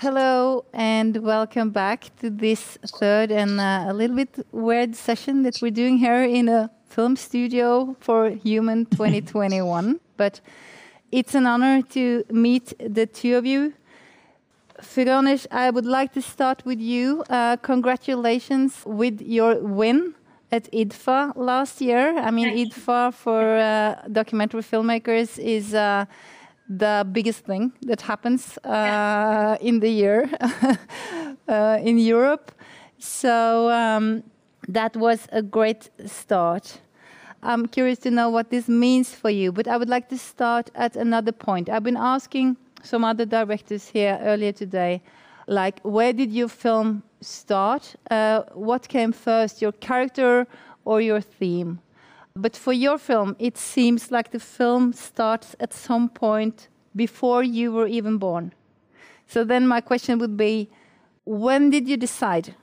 Hello and welcome back to this third and uh, a little bit weird session that we're doing here in a film studio for Human 2021. but it's an honor to meet the two of you. Fironesh, I would like to start with you. Uh, congratulations with your win at IDFA last year. I mean, IDFA for uh, documentary filmmakers is uh, the biggest thing that happens uh, in the year uh, in Europe. So um, that was a great start. I'm curious to know what this means for you, but I would like to start at another point. I've been asking some other directors here earlier today, like, where did your film start? Uh, what came first, your character or your theme? But for your film, it seems like the film starts at some point before you were even born. So then my question would be, when did you decide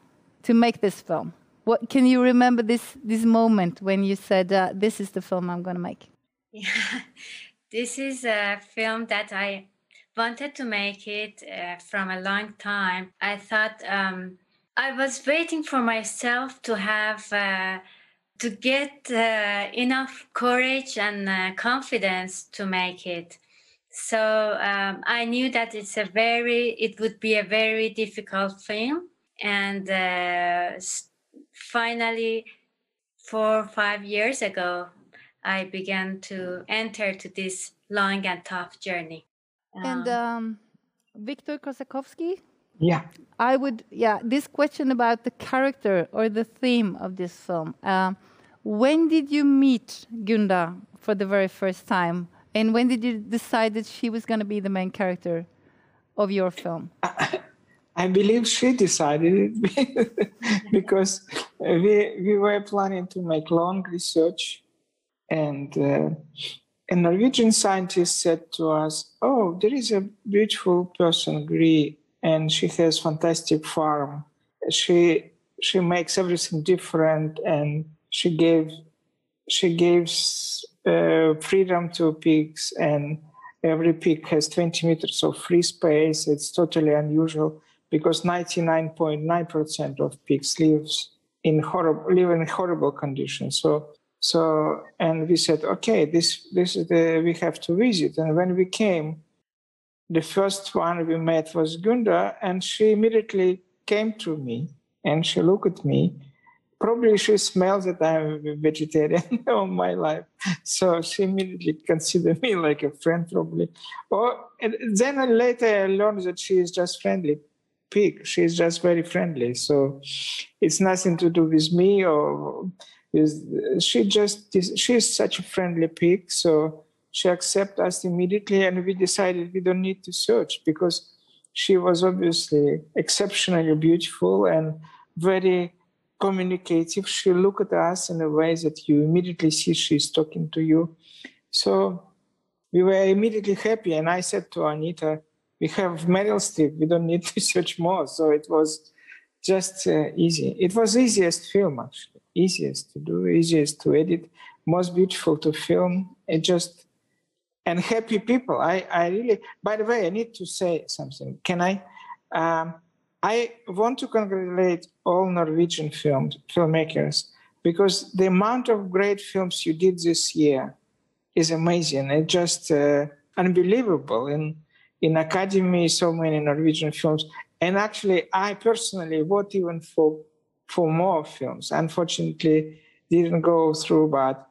to make this film? What can you remember this this moment when you said, uh, "This is the film I'm going to make"? Yeah, this is a film that I wanted to make it uh, from a long time. I thought um, I was waiting for myself to have. Uh, to get uh, enough courage and uh, confidence to make it. So um, I knew that it's a very, it would be a very difficult film. And uh, finally, four or five years ago, I began to enter to this long and tough journey. And um, um Victor Kossakovsky? Yeah. I would, yeah, this question about the character or the theme of this film. Uh, when did you meet Gunda for the very first time? And when did you decide that she was going to be the main character of your film? I, I believe she decided it because we, we were planning to make long research and uh, a Norwegian scientist said to us, "Oh, there is a beautiful person, Gry, and she has fantastic farm. She she makes everything different, and she gave she gives uh, freedom to pigs, and every pig has 20 meters of free space. It's totally unusual because 99.9% of pigs lives in horrible live in horrible conditions. So so and we said, okay, this this is the we have to visit. And when we came, the first one we met was Gunda, and she immediately came to me and she looked at me probably she smells that I'm a vegetarian all my life. So she immediately considered me like a friend, probably. Or then later I learned that she is just friendly pig. She is just very friendly. So it's nothing to do with me or is she just she is such a friendly pig. So she accepted us immediately and we decided we don't need to search because she was obviously exceptionally beautiful and very communicative. She looked at us in a way that you immediately see she's talking to you. So we were immediately happy. And I said to Anita, we have Meryl Streep. We don't need to search more. So it was just uh, easy. It was easiest film actually, easiest to do, easiest to edit, most beautiful to film. It just and happy people. I I really. By the way, I need to say something. Can I? Um, I want to congratulate all Norwegian films, filmmakers because the amount of great films you did this year is amazing. It's just uh, unbelievable. In in Academy, so many Norwegian films, and actually, I personally vote even for for more films. Unfortunately, didn't go through, but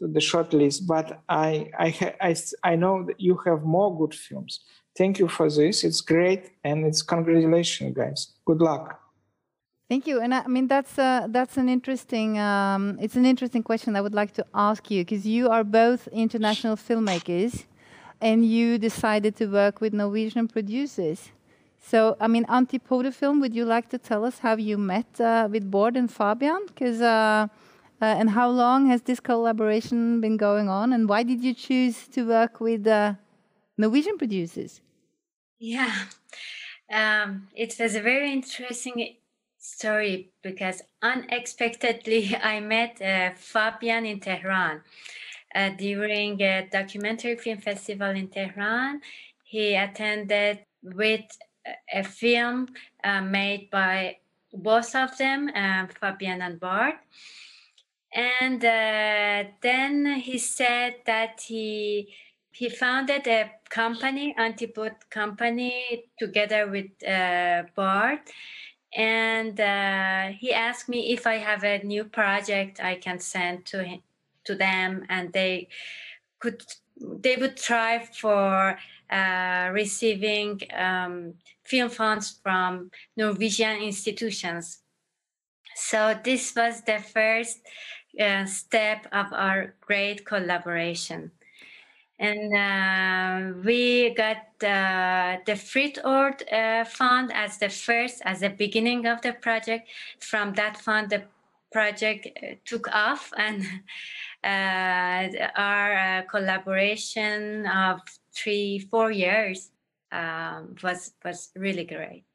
the short list. But I I I, I know that you have more good films thank you for this. It's great, and it's congratulations, guys. Good luck. Thank you, and I mean that's uh, that's an interesting um, it's an interesting question I would like to ask you because you are both international filmmakers, and you decided to work with Norwegian producers. So I mean, Antipode Film, would you like to tell us how you met uh, with Bård and Fabian? Because uh, uh, and how long has this collaboration been going on, and why did you choose to work with uh, Norwegian producers? Yeah, um, it was a very interesting story because unexpectedly I met uh, Fabian in Tehran uh, during a documentary film festival in Tehran. He attended with a film uh, made by both of them, uh, Fabian and Bård. And uh, then he said that he he founded a company, Antipode company, together with uh, Bård. And uh, he asked me if I have a new project I can send to him, to them, and they could they would try for uh, receiving um, film funds from Norwegian institutions. So this was the first uh, step of our great collaboration. And uh, we got uh, the Fritt Ord uh, Fund as the first, as the beginning of the project. From that fund, the project uh, took off and our collaboration of three, four years um, was was really great.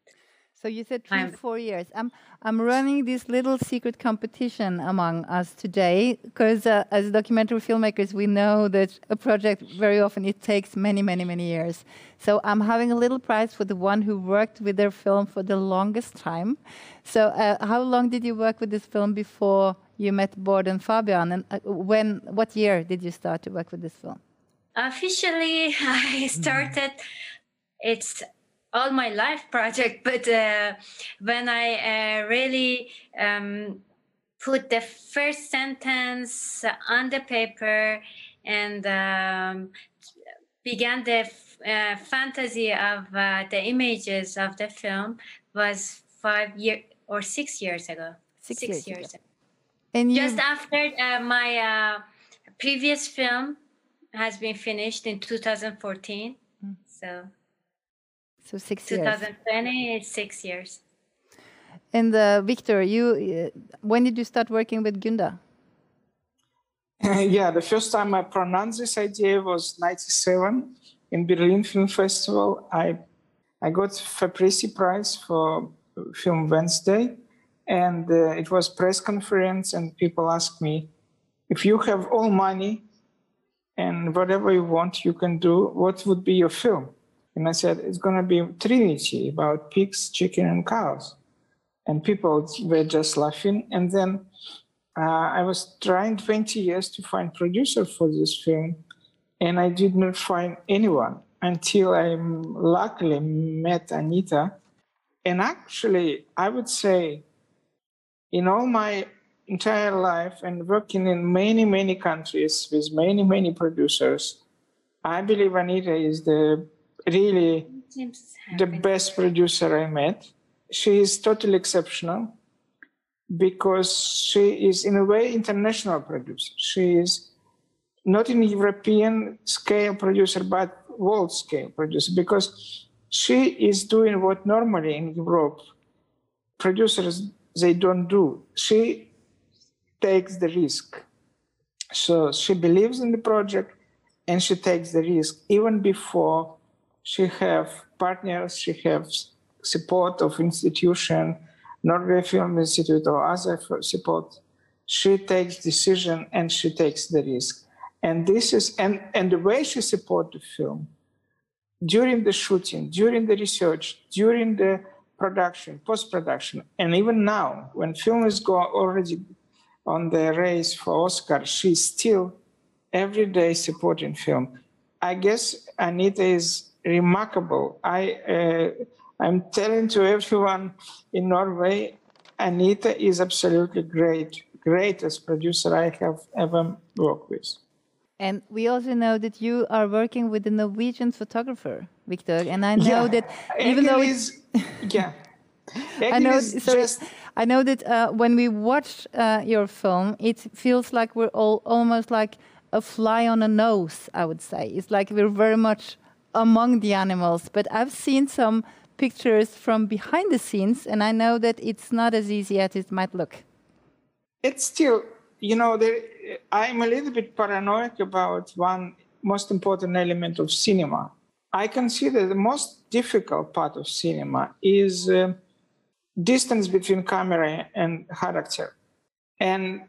So you said 3 I'm, four years. I'm I'm running this little secret competition among us today because uh, as documentary filmmakers, we know that a project very often it takes many, many, many years. So I'm having a little prize for the one who worked with their film for the longest time. So uh, how long did you work with this film before you met Bård and Fabian? And uh, when? What year did you start to work with this film? Officially, I started. It's all my life project, but uh, when I uh, really um, put the first sentence on the paper and um, began the uh, fantasy of uh, the images of the film was five year or six years ago. Six, six years, years, ago. And just after uh, my uh, previous film has been finished in 2014, mm. so so six 2020 years. is six years. And uh, Victor, you, uh, when did you start working with Gunda? yeah, the first time I pronounced this idea was 97 in Berlin Film Festival. I, I got FIPRESCI Prize for Film Wednesday, and uh, it was press conference, and people asked me, if you have all money and whatever you want, you can do, what would be your film? And I said, it's going to be Trinity about pigs, chicken, and cows. And people were just laughing. And then uh, I was trying 20 years to find producer for this film, and I did not find anyone until I luckily met Anita. And actually, I would say, in all my entire life and working in many, many countries with many, many producers, I believe Anita is the really the best producer I met. She is totally exceptional because she is, in a way, international producer. She is not in European scale producer, but world scale producer because she is doing what normally in Europe producers they don't do. She takes the risk. So she believes in the project and she takes the risk even before she have partners, she has support of institution, Norway Film Institute or other support. She takes decision and she takes the risk. And this is and, and the way she support the film during the shooting, during the research, during the production, post-production, and even now, when film is go already on the race for Oscar, she's still every day supporting film. I guess Anita is remarkable. I uh, I'm telling to everyone in Norway, Anita is absolutely great, greatest producer I have ever worked with. And we also know that you are working with a Norwegian photographer, Victor. And I know yeah. that even though it's yeah, I know. Sorry, just... I know that uh, when we watch uh, your film, it feels like we're all almost like a fly on a nose. I would say it's like we're very much among the animals, but I've seen some pictures from behind the scenes, and I know that it's not as easy as it might look. It's still, you know, there, I'm a little bit paranoid about one most important element of cinema. I consider the most difficult part of cinema is uh, distance between camera and character, and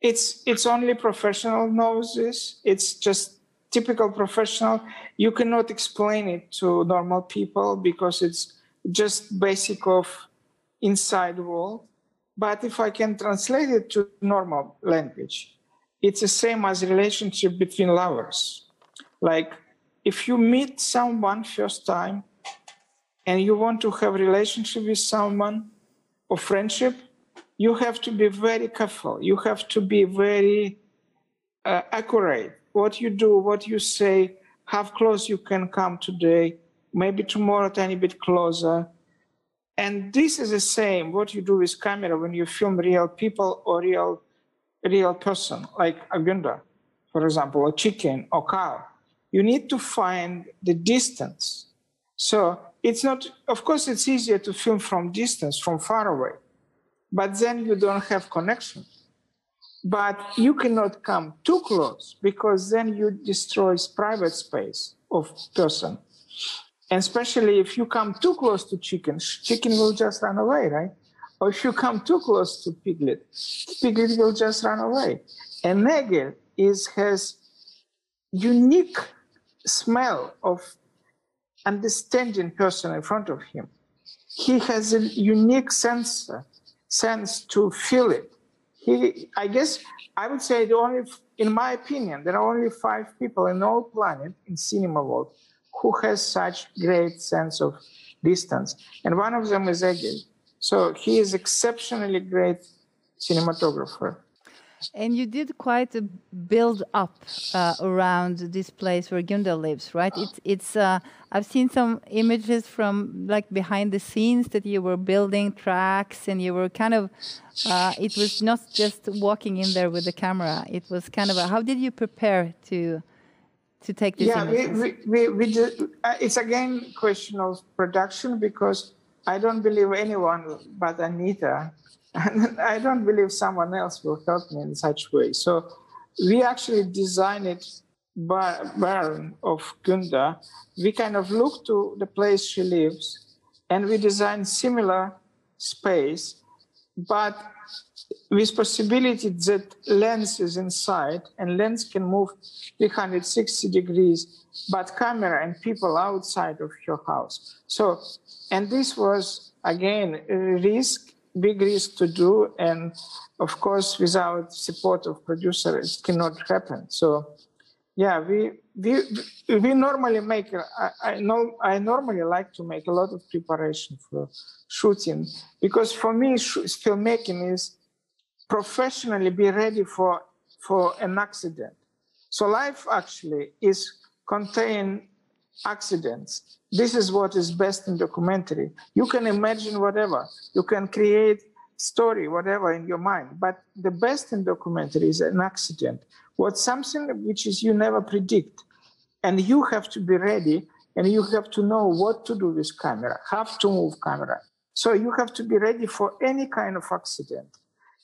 it's it's only professional knows this. It's just typical professional, you cannot explain it to normal people because it's just basic of inside world. But if I can translate it to normal language, it's the same as relationship between lovers. Like if you meet someone first time and you want to have relationship with someone or friendship, you have to be very careful. You have to be very uh, accurate. What you do, what you say, how close you can come today, maybe tomorrow a tiny bit closer. And this is the same what you do with camera when you film real people or real real person, like a Gunda, for example, a chicken or cow. You need to find the distance. So it's not, of course, it's easier to film from distance, from far away, but then you don't have connection. But you cannot come too close because then you destroy private space of person. And especially if you come too close to chicken, chicken will just run away, right? Or if you come too close to piglet, piglet will just run away. And Egil is has unique smell of understanding person in front of him. He has a unique sense sense to feel it. He, I guess, I would say the only, in my opinion, there are only five people in all planet in cinema world who has such great sense of distance, and one of them is Egil. So he is exceptionally great cinematographer. And you did quite a build up uh, around this place where Gunda lives, right? It's, it's. Uh, I've seen some images from like behind the scenes that you were building tracks, and you were kind of. Uh, it was not just walking in there with the camera. It was kind of a. How did you prepare to? To take this. Yeah, we, we, we, we did, uh, it's again question of production because I don't believe anyone but Anita and I don't believe someone else will help me in such way. So we actually designed it by Baron of Gunda. We kind of look to the place she lives and we designed similar space, but with possibility that lens is inside and lens can move 360 degrees, but camera and people outside of your house. So, and this was again a risk big risk to do and of course without support of producer it cannot happen. So yeah we we we normally make I, I know i normally like to make a lot of preparation for shooting because for me filmmaking is professionally be ready for for an accident. So life actually is contain accidents. This is what is best in documentary. You can imagine whatever. You can create story, whatever in your mind. But the best in documentary is an accident. What something which is you never predict. And you have to be ready and you have to know what to do with camera, have to move camera. So you have to be ready for any kind of accident.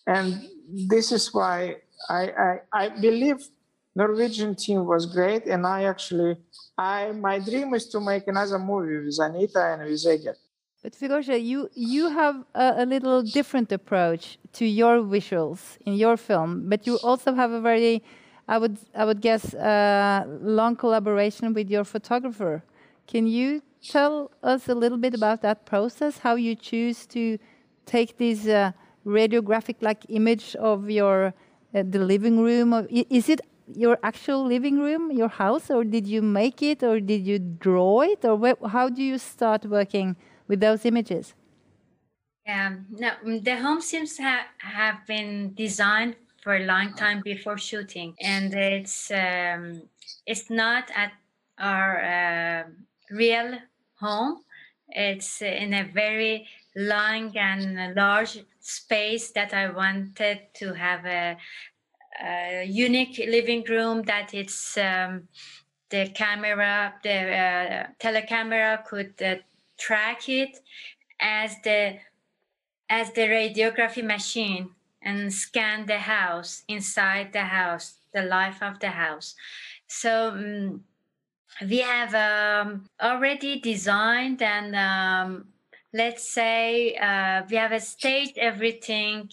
And this is why I, I, I believe Norwegian team was great, and I actually, I my dream is to make another movie with Anita and with Egil. But Figorsha, you you have a, a, little different approach to your visuals in your film, but you also have a very, I would I would guess, uh, long collaboration with your photographer. Can you tell us a little bit about that process? How you choose to take this uh, radiographic like image of your uh, the living room? Is it your actual living room, your house, or did you make it, or did you draw it, or how do you start working with those images? Um, no, mm, the home seems ha have been designed for a long time before shooting, and it's um, it's not at our uh, real home. It's in a very long and large space that I wanted to have a, uh, unique living room that it's um, the camera, the uh, telecamera could uh, track it as the as the radiography machine and scan the house inside the house, the life of the house. So um, we have um, already designed and um, let's say uh, we have staged everything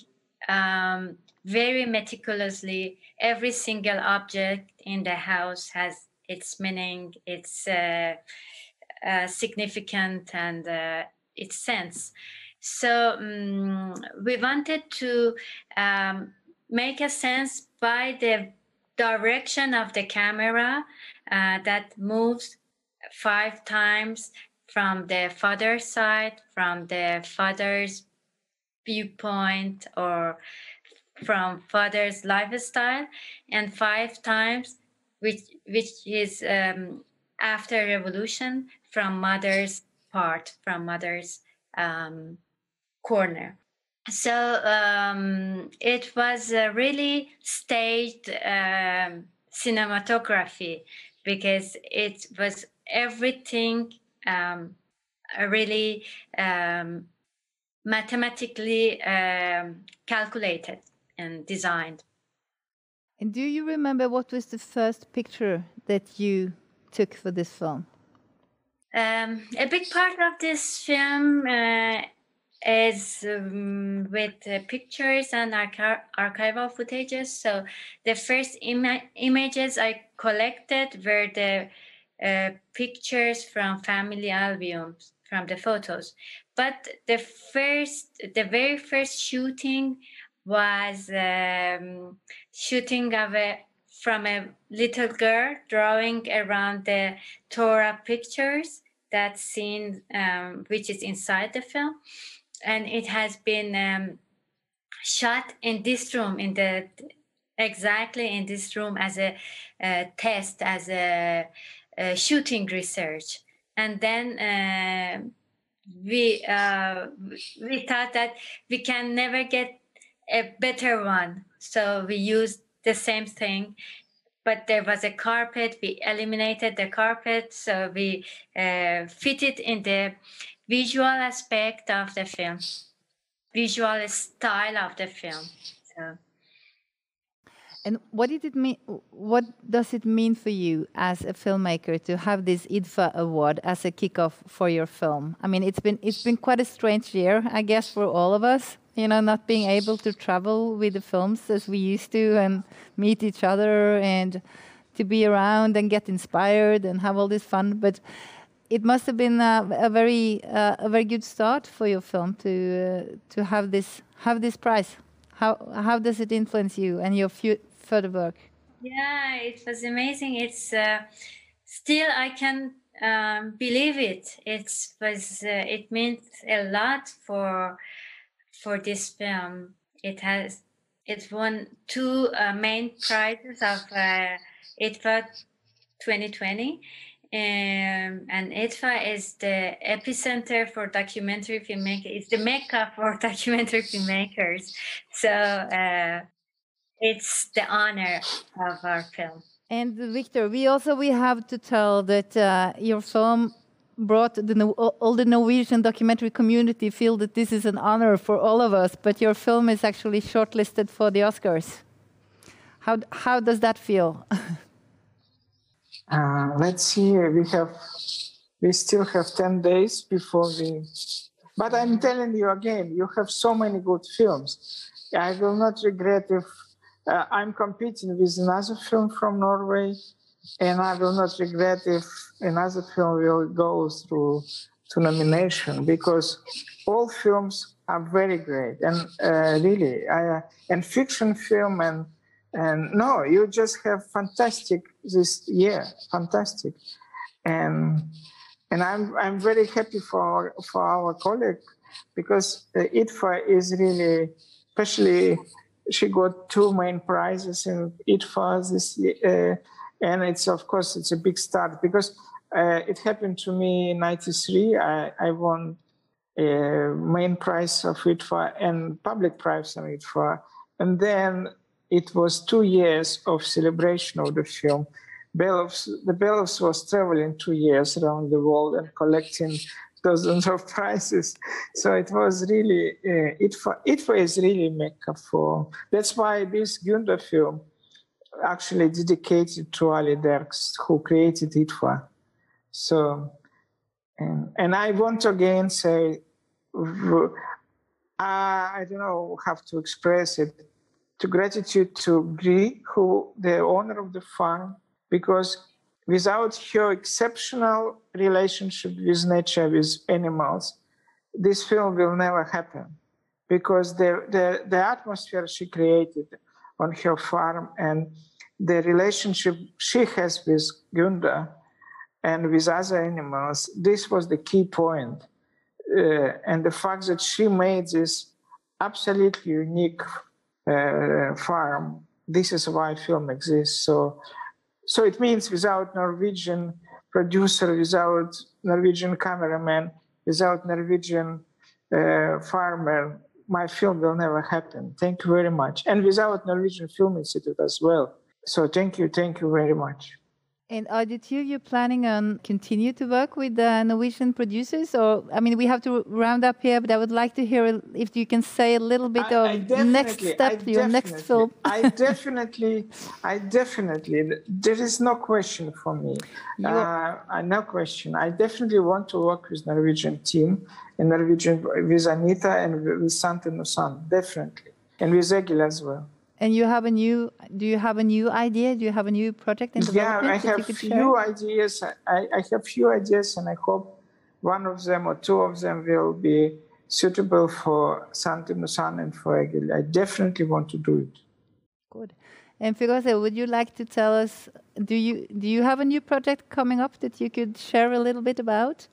um, very meticulously. Every single object in the house has its meaning, its uh, uh, significant, and uh, its sense. So um, we wanted to um, make a sense by the direction of the camera uh, that moves five times from the father's side, from the father's viewpoint, or from father's lifestyle, and five times, which which is um, after revolution, from mother's part, from mother's um, corner. So um, it was a really staged um, cinematography because it was everything um, really um, mathematically calculated and designed. And do you remember what was the first picture that you took for this film? Um, a big part of this film uh, is um, with uh, pictures and archi- archival footages. So the first Im- images I collected were the uh, pictures from family albums from the photos. But the first, the very first shooting was um, shooting of a from a little girl drawing around the Torah pictures that scene um, which is inside the film. And it has been um, shot in this room in the exactly in this room as a, a test as a, a, shooting research. And then uh, we uh, we thought that we can never get a better one so we used the same thing but there was a carpet we eliminated the carpet so we uh, fit it in the visual aspect of the film, visual style of the film. So. And what did it mean? What does it mean for you as a filmmaker to have this IDFA award as a kickoff for your film? I mean, it's been it's been quite a strange year, I guess, for all of us. You know, not being able to travel with the films as we used to and meet each other and to be around and get inspired and have all this fun. But it must have been a, a very uh, a very good start for your film to uh, to have this have this prize. How how does it influence you and your further work? Yeah, it was amazing. It's uh, still I can um, believe it. It was uh, it meant a lot for for this film. It has it won two uh, main prizes of uh, IDFA 2020 um, and IDFA is the epicenter for documentary filmmakers. It's the mecca for documentary filmmakers. So uh, it's the honor of our film. And Victor, we also we have to tell that uh, your film brought the all the Norwegian documentary community feel that this is an honor for all of us. But your film is actually shortlisted for the Oscars. How how does that feel? Uh, let's see. We have, we still have ten days before we. But I'm telling you again, you have so many good films. I will not regret if uh, I'm competing with another film from Norway, and I will not regret if another film will go through to nomination because all films are very great. And uh, really, I, and fiction film and and no, you just have fantastic this year, fantastic, and and I'm I'm very happy for our, for our colleague because uh, IDFA is really, especially she got two main prizes in IDFA this uh, and it's of course it's a big start because uh, it happened to me in '93. I, I won a main prize of IDFA and public prize of IDFA, and then it was two years of celebration of the film. Belovs, the Belovs was traveling two years around the world and collecting dozens of prizes. So it was really, uh, it, it was really Mecca for, that's why this Gunda film actually dedicated to Ally Derks, who created IDFA. So, and, and I want to again say, uh, I don't know how to express it to gratitude to Gry, who the owner of the farm, because without her exceptional relationship with nature, with animals, this film will never happen because the, the, the atmosphere she created on her farm and the relationship she has with Gunda and with other animals, this was the key point. Uh, and the fact that she made this absolutely unique uh, farm, this is why film exists. So, so it means without Norwegian producer, without Norwegian cameraman, without Norwegian uh, farmer, my film will never happen. Thank you very much. And without Norwegian Film Institute as well. So thank you, thank you very much. And Audit, you you're planning on continue to work with the Norwegian producers, or I mean, we have to round up here, but I would like to hear if you can say a little bit I, of I next step, your next film. I definitely, I definitely, there is no question for me. Uh, no question. I definitely want to work with Norwegian team, in Norwegian with Anita and with Sant & Usant, definitely, and with Egil as well. And you have a new? Do you have a new idea? Do you have a new project in development? Yeah, I have few ideas. I, I have few ideas, and I hope one of them or two of them will be suitable for Sant & Usant and for Egil. I definitely want to do it. Good. And Firouzeh, would you like to tell us? Do you do you have a new project coming up that you could share a little bit about?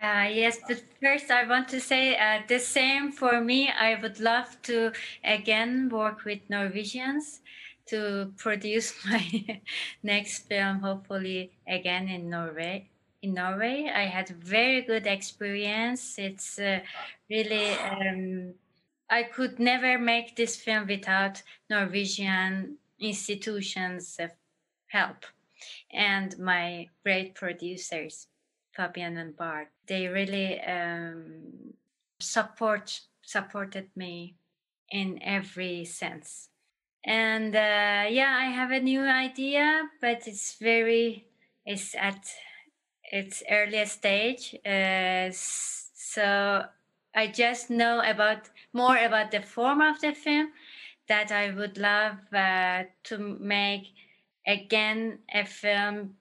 Uh, yes, but first I want to say uh, the same for me. I would love to again work with Norwegians to produce my next film, hopefully again in Norway. In Norway, I had very good experience. It's uh, really um, I could never make this film without Norwegian institutions' help and my great producers. Fabian and Bård. They really um, support supported me in every sense. And uh, yeah, I have a new idea, but it's very it's at its earliest stage. Uh, so I just know about more about the form of the film that I would love uh, to make again a film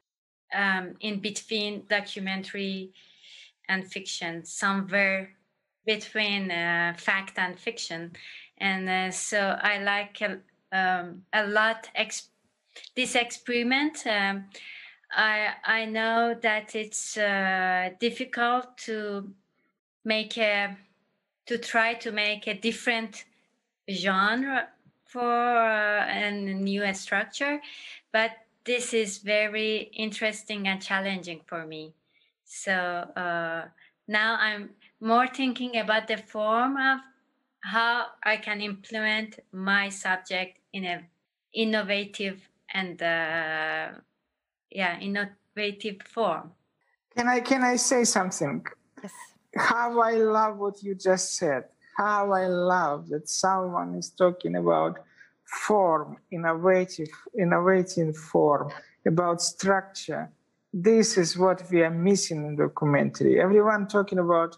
um, in between documentary and fiction, somewhere between uh, fact and fiction. And uh, so I like a, um, a lot ex- this experiment. Um, I I know that it's uh, difficult to make a to try to make a different genre for uh, a new structure, but this is very interesting and challenging for me. So uh, now I'm more thinking about the form of how I can implement my subject in a innovative and uh, yeah innovative form. Can I can I say something? Yes. How I love what you just said. How I love that someone is talking about form, innovative, innovative form, about structure. This is what we are missing in documentary. Everyone talking about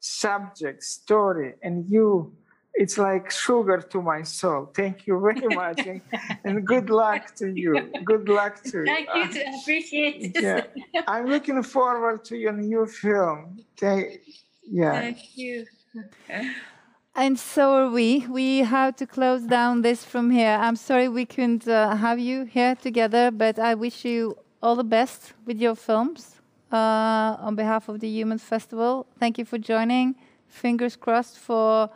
subject, story, and you, it's like sugar to my soul. Thank you very much, and, and, good luck to you. Good luck to you. Thank you. To appreciate it. Yeah, I'm looking forward to your new film. Okay. Yeah. Thank you. And so are we. We have to close down this from here. I'm sorry we couldn't uh, have you here together, but I wish you all the best with your films uh, on behalf of the Human Festival. Thank you for joining. Fingers crossed for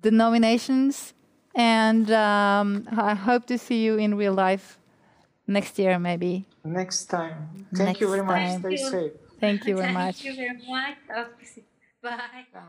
the nominations. And um, I hope to see you in real life next year, maybe. Next time. Thank next you very much. Stay safe. Thank you very Thank much. Thank you very much. Bye. Bye.